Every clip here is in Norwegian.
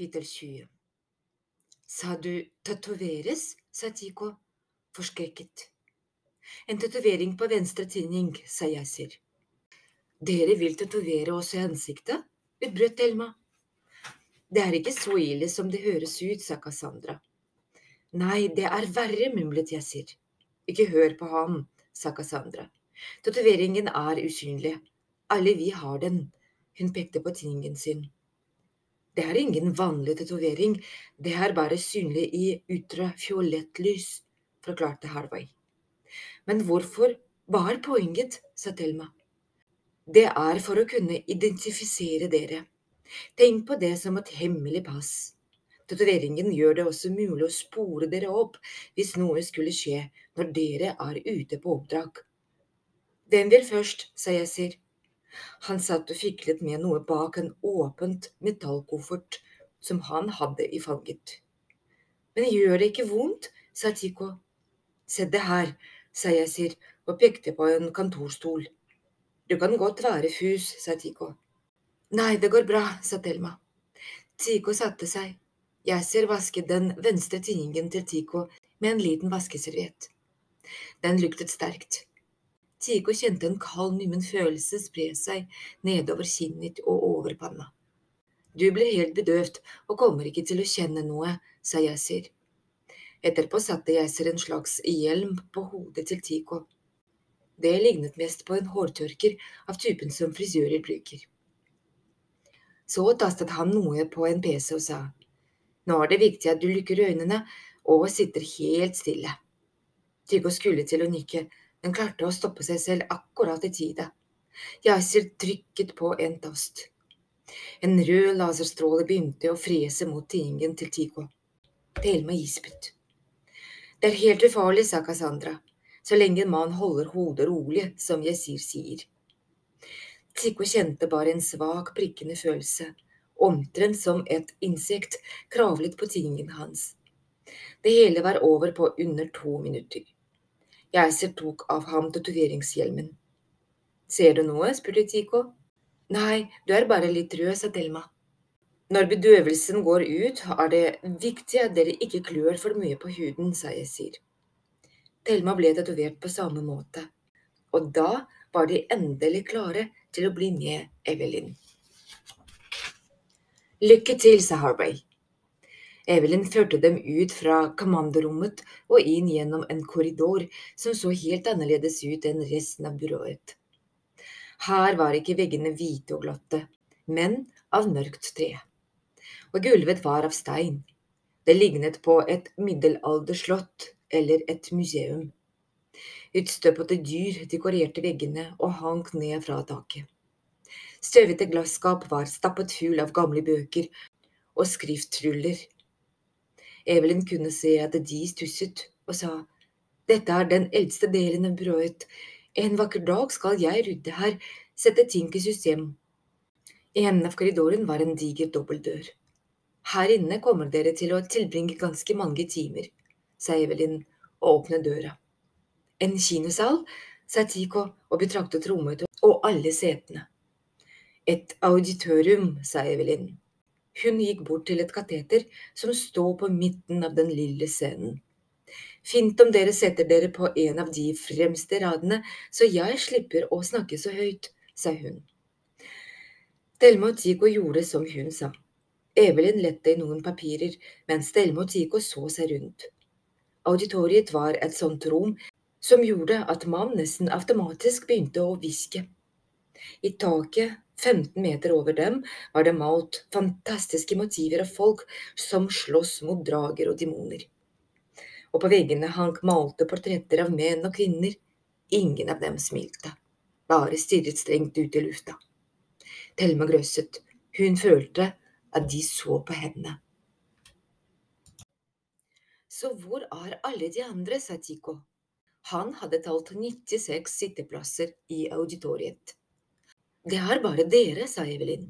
Kapittel 20 Sa du tatoveres? sa Tico, forskrekket. En tatovering på venstre tinning, sa Yasir. Dere vil tatovere oss i ansiktet? utbrøt Elma. Det er ikke så ille som det høres ut, sa Cassandra. Nei, det er verre, mumlet Yasir. Ikke hør på ham, sa Cassandra. Tatoveringen er usynlig. Alle vi har den. Hun pekte på tinningen sin. Det er ingen vanlig tatovering, det er bare synlig i ultrafiolett lys, forklarte Harvey. Men hvorfor, hva er poenget, sa Thelma. Det er for å kunne identifisere dere. Tenk på det som et hemmelig pass. Tatoveringen gjør det også mulig å spore dere opp hvis noe skulle skje når dere er ute på oppdrag. Hvem vil først, sa Yasir. Han satt og fiklet med noe bak en åpent metallkoffert som han hadde i fanget. Men gjør det ikke vondt? sa Tico. Se det her, sa Yasir og pekte på en kontorstol. Du kan godt være fus, sa Tico. Nei, det går bra, sa Thelma. Tico satte seg. Yasir vasket den venstre tinningen til Tico med en liten vaskeserviett. Den luktet sterkt. Tico kjente en kald, nummen følelse spre seg nedover kinnet og over panna. Du blir helt bedøvd og kommer ikke til å kjenne noe, sa Yasir. Etterpå satte Yasir en slags hjelm på hodet til Tico. Det lignet mest på en hårtørker av typen som frisører bruker. Så tastet han noe på en PC og sa, nå er det viktig at du lukker øynene og sitter helt stille. Tygo skulle til å nikke, den klarte å stoppe seg selv akkurat i tide. Yasir trykket på en tast. En rød laserstråle begynte å frese mot tinningen til Tico. Thelma gispet. Det er helt ufarlig, sa Cassandra, så lenge en mann holder hodet rolig, som Yasir sier. Tico kjente bare en svak, prikkende følelse, omtrent som et insekt kravlet på tingen hans. Det hele var over på under to minutter. Geiser tok av ham tatoveringshjelmen. Ser du noe? spurte Tico. Nei, du er bare litt rød, sa Thelma. Når bedøvelsen går ut, er det viktig at dere ikke klør for mye på huden, sa Esir. Thelma ble tatovert på samme måte, og da var de endelig klare til å bli med Evelyn. Lykke til, sa Harvey. Evelyn førte dem ut fra kommandorommet og inn gjennom en korridor som så helt annerledes ut enn resten av byrået. Her var ikke veggene hvite og glatte, men av mørkt tre. Og gulvet var av stein. Det lignet på et middelalderslott eller et museum. Utstøpete dyr dekorerte veggene og hang ned fra taket. Støvete glasskap var stappet full av gamle bøker og skriftruller Evelyn kunne se at de stusset og sa, dette er den eldste delen av brødet, en vakker dag skal jeg rydde her, sette ting i system. I enden av korridoren var en diger dobbeltdør. Her inne kommer dere til å tilbringe ganske mange timer, sa Evelyn og åpnet døra. En kinosal, sa Tico og betraktet rommet og alle setene. Et auditorium, sa Evelyn. Hun gikk bort til et kateter som sto på midten av den lille scenen. Fint om dere setter dere på en av de fremste radene, så jeg slipper å snakke så høyt, sa hun. Thelma og gjorde som hun sa. Evelyn lette i noen papirer, mens Thelma og så seg rundt. Auditoriet var et sånt rom som gjorde at man nesten automatisk begynte å hviske. I taket 15 meter over dem var det malt fantastiske motiver av folk som slåss mot drager og demoner. Og på veggene hang malte portretter av menn og kvinner. Ingen av dem smilte, bare stirret strengt ut i lufta. Thelma grøsset. Hun følte at de så på henne. Så hvor er alle de andre, sa Tico. Han hadde talt 96 sitteplasser i auditoriet. Det har bare dere, sa Evelyn.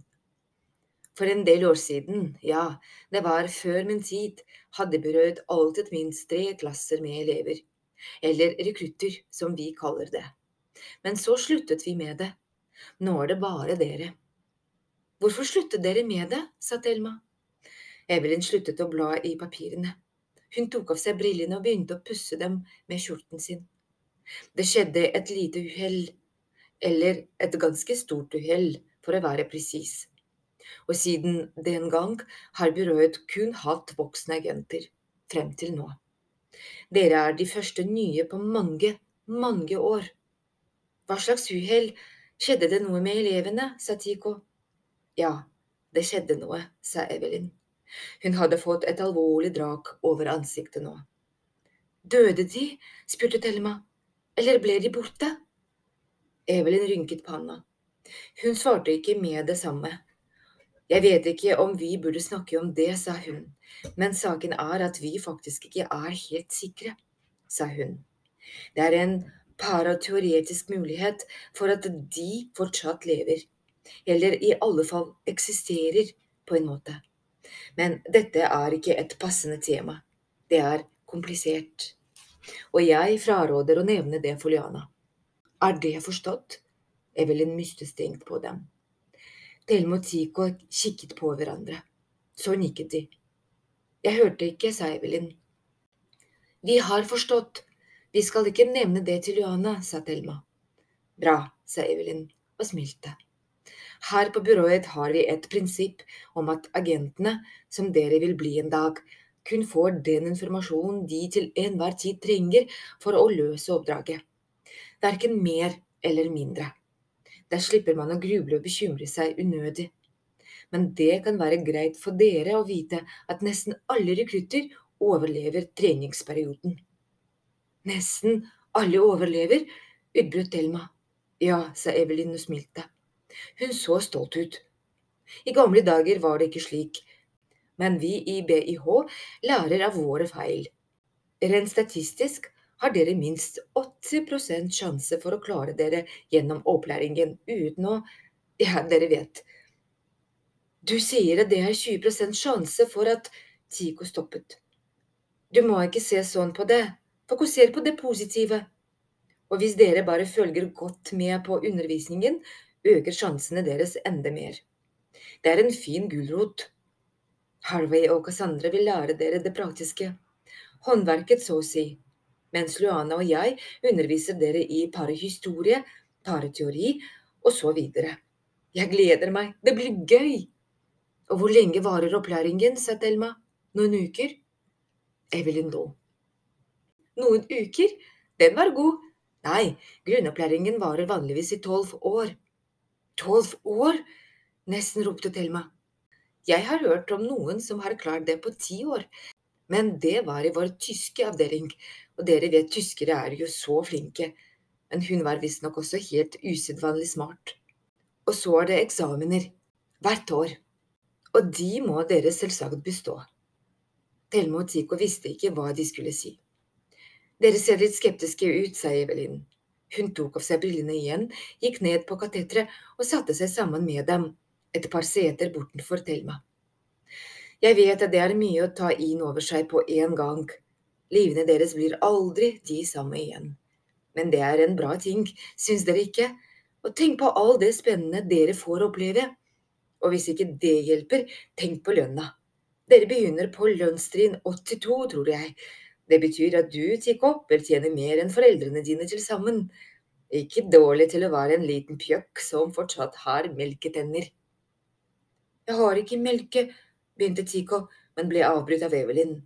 For en del år siden, ja, det var før min tid, hadde byrået alltid minst tre klasser med elever, eller rekrutter, som vi kaller det. Men så sluttet vi med det. Nå er det bare dere. Hvorfor sluttet dere med det? sa Thelma. Evelyn sluttet å bla i papirene. Hun tok av seg brillene og begynte å pusse dem med skjorten sin. Det skjedde et lite uhell, eller et ganske stort uhell, for å være presis. Og siden den gang har byrået kun hatt voksne agenter, frem til nå. Dere er de første nye på mange, mange år. Hva slags uhell? Skjedde det noe med elevene? sa Tico. Ja, det skjedde noe, sa Evelyn. Hun hadde fått et alvorlig drak over ansiktet nå. Døde de? spurte Thelma. Eller ble de borte? Evelyn rynket panna. Hun svarte ikke med det samme. Jeg vet ikke om vi burde snakke om det, sa hun, men saken er at vi faktisk ikke er helt sikre, sa hun. Det er en parateoretisk mulighet for at de fortsatt lever, eller i alle fall eksisterer, på en måte. Men dette er ikke et passende tema. Det er komplisert. Og jeg fraråder å nevne det for Liana. Er det forstått? Evelyn mystestengt på dem. Thelma og Tico kikket på hverandre. Så nikket de. Jeg hørte ikke, sa Evelyn. Vi har forstått. Vi skal ikke nevne det til Johanna, sa Thelma. Bra, sa Evelyn og smilte. Her på byrået har vi et prinsipp om at agentene, som dere vil bli en dag, kun får den informasjonen de til enhver tid trenger for å løse oppdraget. Verken mer eller mindre. Der slipper man å gruble og bekymre seg unødig. Men det kan være greit for dere å vite at nesten alle rekrutter overlever treningsperioden. Nesten alle overlever, utbrøt Thelma. Ja, sa Evelyn og smilte. Hun så stolt ut. I gamle dager var det ikke slik, men vi i BIH lærer av våre feil. Rent statistisk har dere minst 80% sjanse for å klare dere gjennom opplæringen uten å Ja, dere vet. Du sier at det er 20% sjanse for at Tico stoppet. Du må ikke se sånn på det. Fokuser på det positive. Og hvis dere bare følger godt med på undervisningen, øker sjansene deres enda mer. Det er en fin gulrot. Harvey og Cassandra vil lære dere det praktiske. Håndverket, så å si. Mens Luana og jeg underviser dere i parehistorie, pareteori og så videre. Jeg gleder meg. Det blir gøy. Og hvor lenge varer opplæringen, sa Thelma. Noen uker? Evelyn lo. Noen uker? Den var god. Nei, grunnopplæringen varer vanligvis i tolv år. Tolv år? Nesten ropte Thelma. Jeg har hørt om noen som har klart det på ti år, men det var i vår tyske avdeling, og dere vet tyskere er jo så flinke, men hun var visstnok også helt usedvanlig smart. Og så er det eksamener, hvert år, og de må dere selvsagt bestå. Thelma og Tico visste ikke hva de skulle si. Dere ser litt skeptiske ut, sa Evelyn. Hun tok av seg brillene igjen, gikk ned på kateteret og satte seg sammen med dem, et par seter bortenfor Thelma. Jeg vet at det er mye å ta inn over seg på en gang. Livene deres blir aldri de samme igjen. Men det er en bra ting, syns dere ikke? Og tenk på all det spennende dere får oppleve. Og hvis ikke det hjelper, tenk på lønna. Dere begynner på lønnstrinn 82, tror jeg, det betyr at du, Tico, bør tjene mer enn foreldrene dine til sammen. Ikke dårlig til å være en liten pjøkk som fortsatt har melketenner. Jeg har ikke melke, begynte Tico, men ble avbrutt av Evelyn.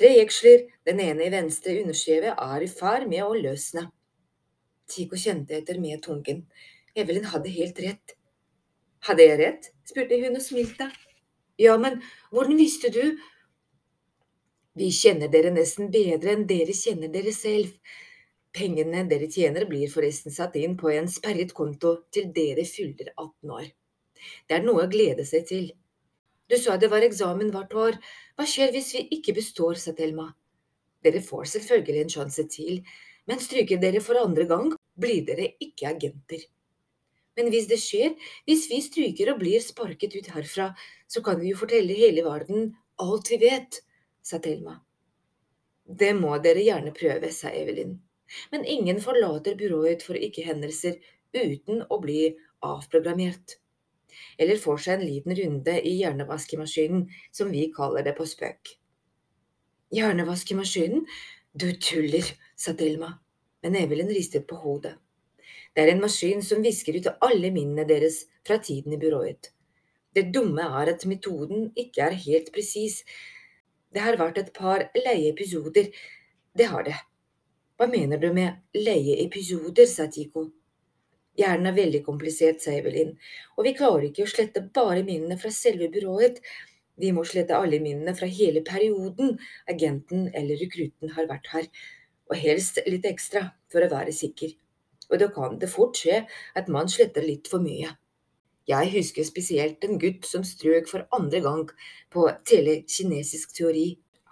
Tre jeksler, den ene i venstre underskjeve, er i ferd med å løsne. Tico kjente etter med tungen. Evelyn hadde helt rett. Hadde jeg rett? spurte hun og smilte. Ja, men hvordan visste du vi kjenner dere nesten bedre enn dere kjenner dere selv. Pengene dere tjener blir forresten satt inn på en sperret konto til dere fyller 18 år. Det er noe å glede seg til. Du sa det var eksamen hvert år. Hva skjer hvis vi ikke består, sa Thelma. Dere får selvfølgelig en sjanse til, men stryker dere for andre gang, blir dere ikke agenter. Men hvis det skjer, hvis vi stryker og blir sparket ut herfra, så kan vi jo fortelle hele verden alt vi vet sa Thelma. Det må dere gjerne prøve, sa Evelyn. Men ingen forlater byrået for ikke-hendelser uten å bli avprogrammert. Eller får seg en liten runde i hjernevaskemaskinen, som vi kaller det på spøk. Hjernevaskemaskinen? Du tuller, sa Thelma, men Evelyn ristet på hodet. Det er en maskin som visker ut alle minnene deres fra tiden i byrået. Det dumme er at metoden ikke er helt presis. Det har vært et par leieepisoder, det har det. Hva mener du med leieepisoder, sa Tico. Hjernen er veldig komplisert, sier Evelyn, og vi klarer ikke å slette bare minnene fra selve byrået. Vi må slette alle minnene fra hele perioden agenten eller rekrutten har vært her, og helst litt ekstra, for å være sikker. Og da kan det fort skje at man sletter litt for mye. Jeg husker spesielt en gutt som strøk for andre gang på telekinesisk teori.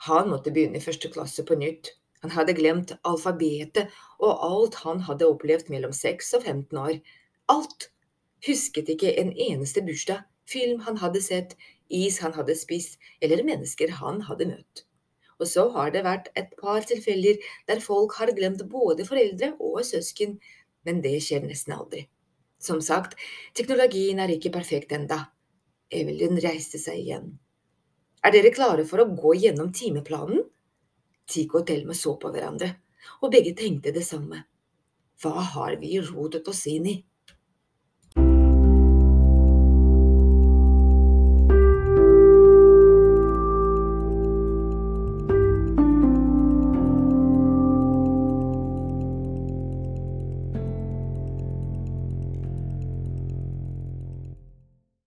Han måtte begynne i første klasse på nytt. Han hadde glemt alfabetet og alt han hadde opplevd mellom 6 og 15 år. Alt! Husket ikke en eneste bursdag, film han hadde sett, is han hadde spist, eller mennesker han hadde møtt. Og så har det vært et par tilfeller der folk har glemt både foreldre og søsken, men det skjer nesten aldri. Som sagt, teknologien er ikke perfekt enda. Evelyn reiste seg igjen. Er dere klare for å gå gjennom timeplanen? Tico og Thelma så på hverandre, og begge tenkte det samme. Hva har vi rotet oss inn i?